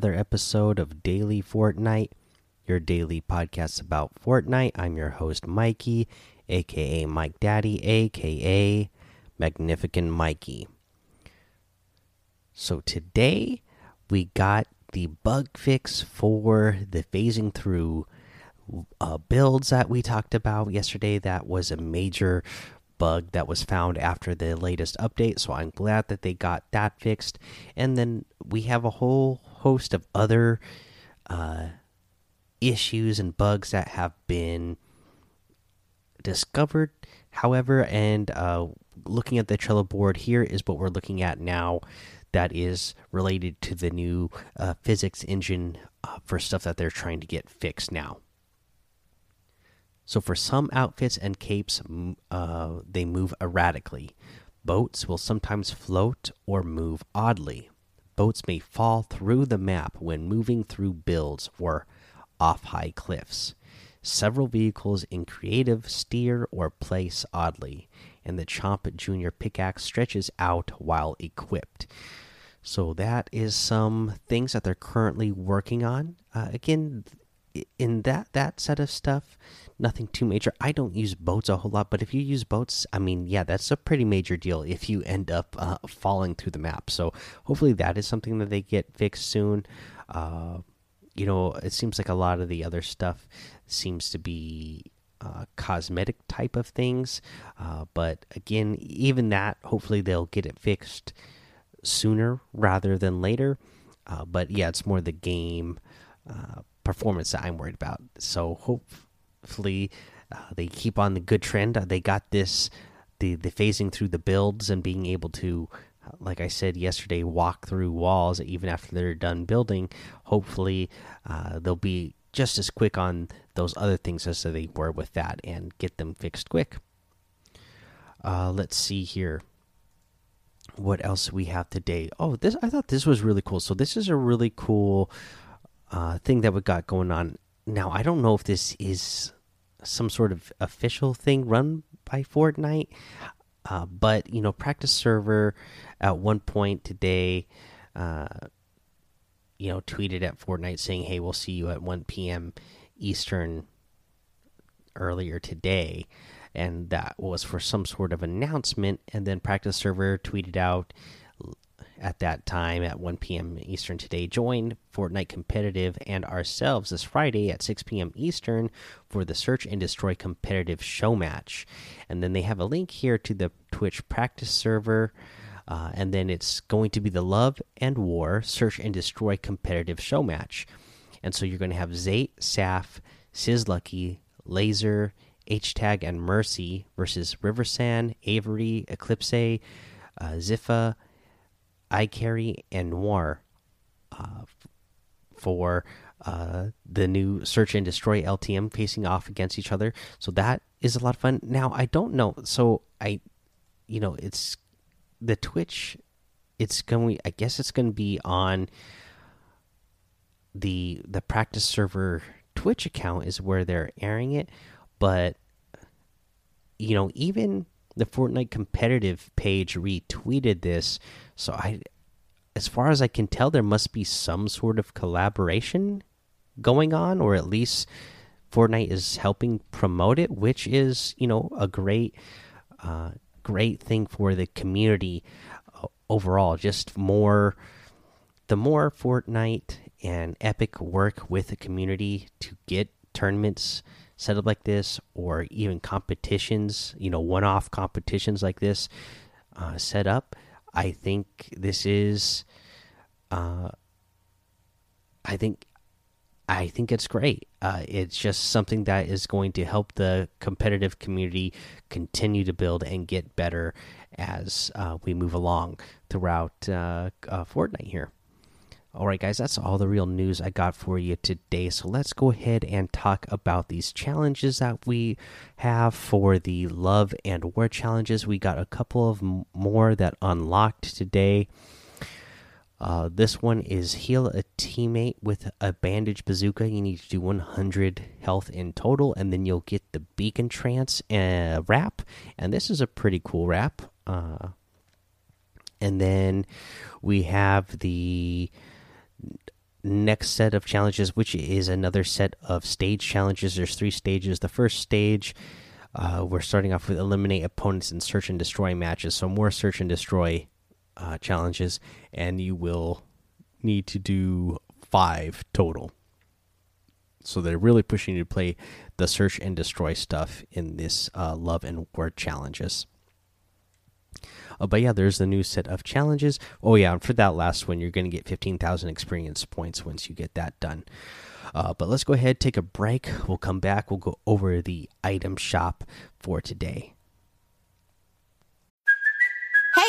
another episode of Daily Fortnite, your daily podcast about Fortnite. I'm your host, Mikey, aka Mike Daddy, aka Magnificent Mikey. So today we got the bug fix for the phasing through uh, builds that we talked about yesterday. That was a major bug that was found after the latest update. So I'm glad that they got that fixed. And then we have a whole host of other uh, issues and bugs that have been discovered. However, and uh, looking at the Trello board, here is what we're looking at now that is related to the new uh, physics engine uh, for stuff that they're trying to get fixed now. So for some outfits and capes, uh, they move erratically. Boats will sometimes float or move oddly. Boats may fall through the map when moving through builds or off high cliffs. Several vehicles in creative steer or place oddly, and the Chomp Junior pickaxe stretches out while equipped. So that is some things that they're currently working on. Uh, again, in that that set of stuff nothing too major. I don't use boats a whole lot but if you use boats i mean yeah that's a pretty major deal if you end up uh, falling through the map. So hopefully that is something that they get fixed soon. Uh, you know it seems like a lot of the other stuff seems to be uh, cosmetic type of things. Uh, but again even that hopefully they'll get it fixed sooner rather than later. Uh, but yeah it's more the game uh, performance that I'm worried about. So hopefully uh, they keep on the good trend. Uh, they got this the the phasing through the builds and being able to uh, like I said yesterday walk through walls even after they're done building. Hopefully uh, they'll be just as quick on those other things as they were with that and get them fixed quick. Uh, let's see here what else we have today. Oh, this I thought this was really cool. So this is a really cool uh, thing that we got going on. Now, I don't know if this is some sort of official thing run by Fortnite, uh, but you know, practice server at one point today, uh, you know, tweeted at Fortnite saying, "Hey, we'll see you at 1 p.m. Eastern." Earlier today, and that was for some sort of announcement. And then practice server tweeted out at that time at 1 p.m. Eastern today. Join Fortnite Competitive and ourselves this Friday at 6 p.m. Eastern for the Search and Destroy Competitive Show Match. And then they have a link here to the Twitch practice server. Uh, and then it's going to be the Love and War Search and Destroy Competitive Show Match. And so you're going to have Zayt, Saf, Sizlucky, Laser, H Tag, and Mercy versus Riversan, Avery, Eclipse, uh, Ziffa, iCarry and Noir uh, for uh, the new Search and Destroy LTM facing off against each other. So that is a lot of fun. Now I don't know. So I, you know, it's the Twitch. It's going. I guess it's going to be on the the practice server Twitch account is where they're airing it, but you know even the Fortnite competitive page retweeted this. So I as far as I can tell there must be some sort of collaboration going on or at least Fortnite is helping promote it, which is, you know, a great uh great thing for the community uh, overall. Just more the more Fortnite and Epic work with the community to get tournaments set up like this or even competitions you know one-off competitions like this uh, set up i think this is uh, i think i think it's great. Uh, it's just something that is going to help the competitive community continue to build and get better as uh, we move along throughout uh, uh, fortnite here all right, guys, that's all the real news I got for you today. So let's go ahead and talk about these challenges that we have for the Love and War challenges. We got a couple of more that unlocked today. Uh, this one is heal a teammate with a bandage bazooka. You need to do 100 health in total, and then you'll get the beacon trance uh, wrap. And this is a pretty cool wrap. Uh, And then we have the next set of challenges, which is another set of stage challenges. There's three stages. The first stage, uh, we're starting off with eliminate opponents in search and destroy matches. So more search and destroy uh, challenges, and you will need to do five total. So they're really pushing you to play the search and destroy stuff in this uh, love and war challenges. Uh, but yeah, there's the new set of challenges. Oh yeah, and for that last one, you're going to get 15,000 experience points once you get that done. Uh, but let's go ahead, take a break. We'll come back. We'll go over the item shop for today.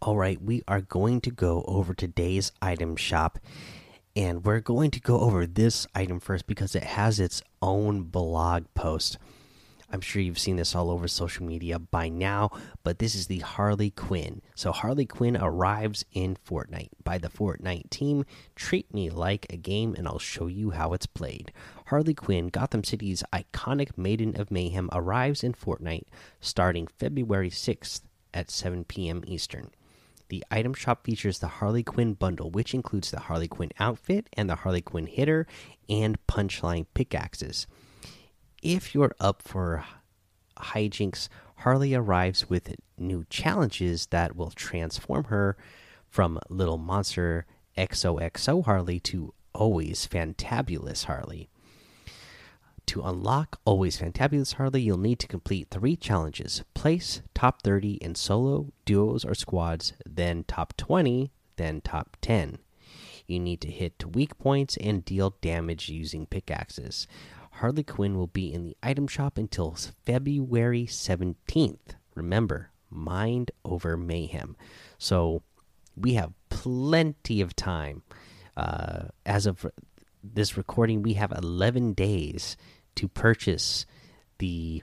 All right, we are going to go over today's item shop. And we're going to go over this item first because it has its own blog post. I'm sure you've seen this all over social media by now, but this is the Harley Quinn. So, Harley Quinn arrives in Fortnite by the Fortnite team. Treat me like a game, and I'll show you how it's played. Harley Quinn, Gotham City's iconic Maiden of Mayhem, arrives in Fortnite starting February 6th at 7 p.m. Eastern. The item shop features the Harley Quinn bundle, which includes the Harley Quinn outfit and the Harley Quinn hitter and punchline pickaxes. If you're up for hijinks, Harley arrives with new challenges that will transform her from Little Monster XOXO Harley to Always Fantabulous Harley. To unlock Always Fantabulous Harley, you'll need to complete three challenges place top 30 in solo, duos, or squads, then top 20, then top 10. You need to hit weak points and deal damage using pickaxes. Harley Quinn will be in the item shop until February 17th. Remember, mind over mayhem. So we have plenty of time. Uh, as of this recording, we have 11 days to purchase the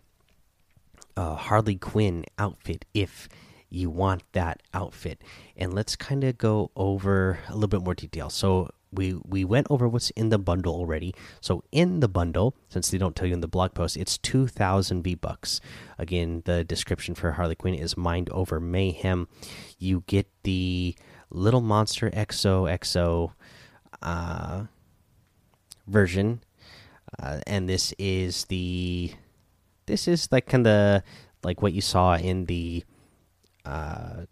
uh, Harley Quinn outfit if you want that outfit. And let's kind of go over a little bit more detail. So we we went over what's in the bundle already. So in the bundle, since they don't tell you in the blog post, it's two thousand V bucks. Again, the description for Harley Quinn is Mind Over Mayhem. You get the Little Monster XOXO uh, version uh, and this is the this is like kind of like what you saw in the uh,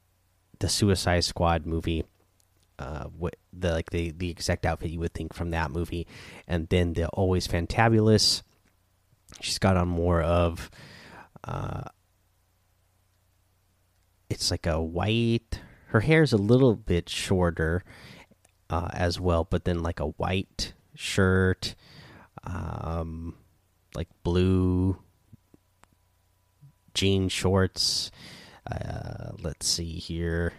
the Suicide Squad movie. Uh, what the like the the exact outfit you would think from that movie, and then the always fantabulous. She's got on more of, uh, it's like a white. Her hair is a little bit shorter, uh, as well, but then like a white shirt, um, like blue jean shorts. Uh, let's see here.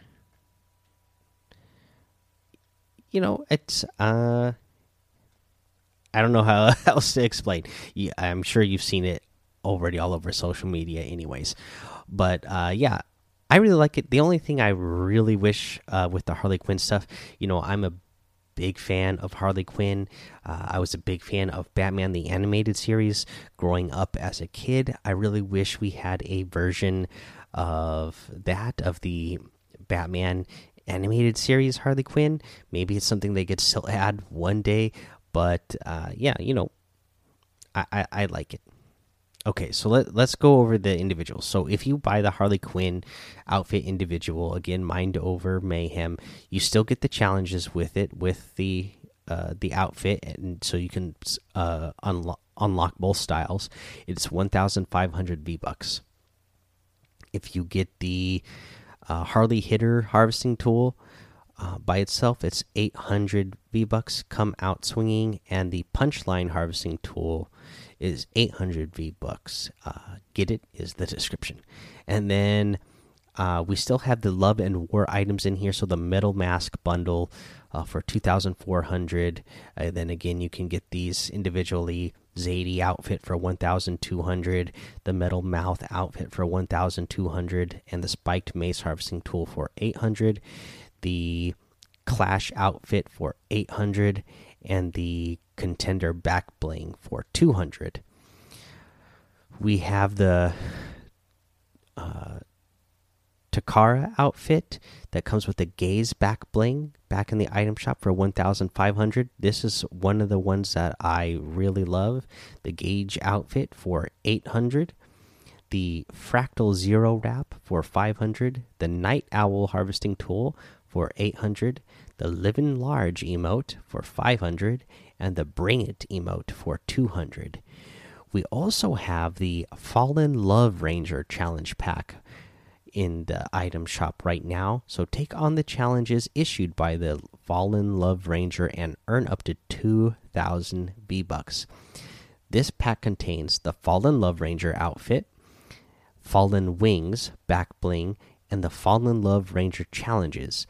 You know, it's uh, I don't know how else to explain. I'm sure you've seen it already all over social media, anyways. But uh, yeah, I really like it. The only thing I really wish uh, with the Harley Quinn stuff, you know, I'm a big fan of Harley Quinn. Uh, I was a big fan of Batman the Animated Series growing up as a kid. I really wish we had a version of that, of the Batman animated series Harley Quinn. Maybe it's something they could still add one day, but uh, yeah, you know, I, I, I like it. Okay, so let, let's go over the individuals. So if you buy the Harley Quinn outfit individual, again, Mind Over Mayhem, you still get the challenges with it with the uh, the outfit, and so you can uh, unlock unlock both styles. It's one thousand five hundred V bucks. If you get the uh, Harley Hitter harvesting tool uh, by itself, it's eight hundred V bucks. Come out swinging, and the punchline harvesting tool is 800 V bucks. Uh, get it is the description, and then Uh, we still have the love and war items in here. So the metal mask bundle uh, for 2,400. Uh, then again, you can get these individually. Zadie outfit for 1,200, the metal mouth outfit for 1,200, and the spiked mace harvesting tool for 800. The clash outfit for 800, and the contender back bling for 200. We have the uh, Takara outfit that comes with the gaze back bling back in the item shop for 1500 this is one of the ones that i really love. The gauge outfit for 800 the fractal zero wrap for 500 the night owl harvesting tool for 800 the living large emote for 500 and the bring it emote for 200 we also have the fallen love ranger challenge pack in the item shop right now. So take on the challenges issued by the Fallen Love Ranger and earn up to 2,000 V Bucks. This pack contains the Fallen Love Ranger outfit, Fallen Wings back bling, and the Fallen Love Ranger challenges.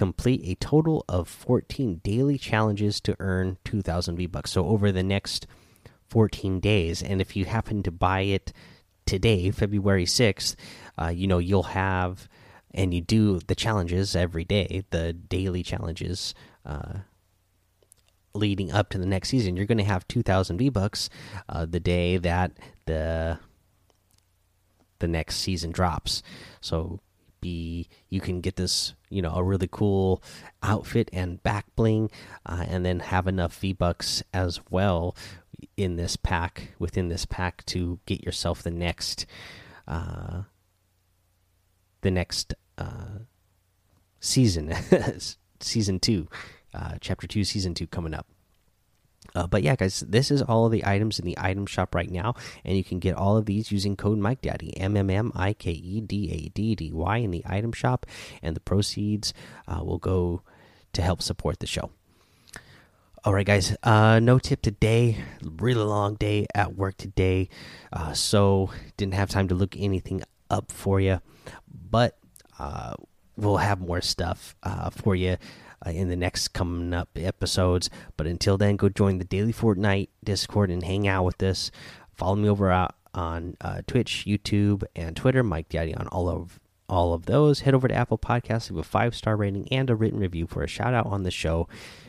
Complete a total of 14 daily challenges to earn 2,000 V Bucks. So over the next 14 days, and if you happen to buy it today, February 6th, uh, you know, you'll have, and you do the challenges every day, the daily challenges uh, leading up to the next season. You're going to have 2,000 V Bucks uh, the day that the the next season drops. So be you can get this you know a really cool outfit and back bling uh, and then have enough v bucks as well in this pack within this pack to get yourself the next uh the next uh season season two uh chapter two season two coming up uh, but yeah, guys, this is all of the items in the item shop right now, and you can get all of these using code Mike Daddy M M M I K E D A D D Y in the item shop, and the proceeds uh, will go to help support the show. All right, guys. Uh, no tip today. Really long day at work today, uh, so didn't have time to look anything up for you, but uh, we'll have more stuff uh, for you uh, in the next coming up episodes. But until then, go join the Daily Fortnite Discord and hang out with us. Follow me over on uh, Twitch, YouTube, and Twitter. Mike Daddy on all of all of those. Head over to Apple Podcasts, leave a five star rating and a written review for a shout out on the show.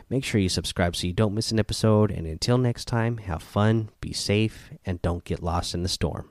Make sure you subscribe so you don't miss an episode. And until next time, have fun, be safe, and don't get lost in the storm.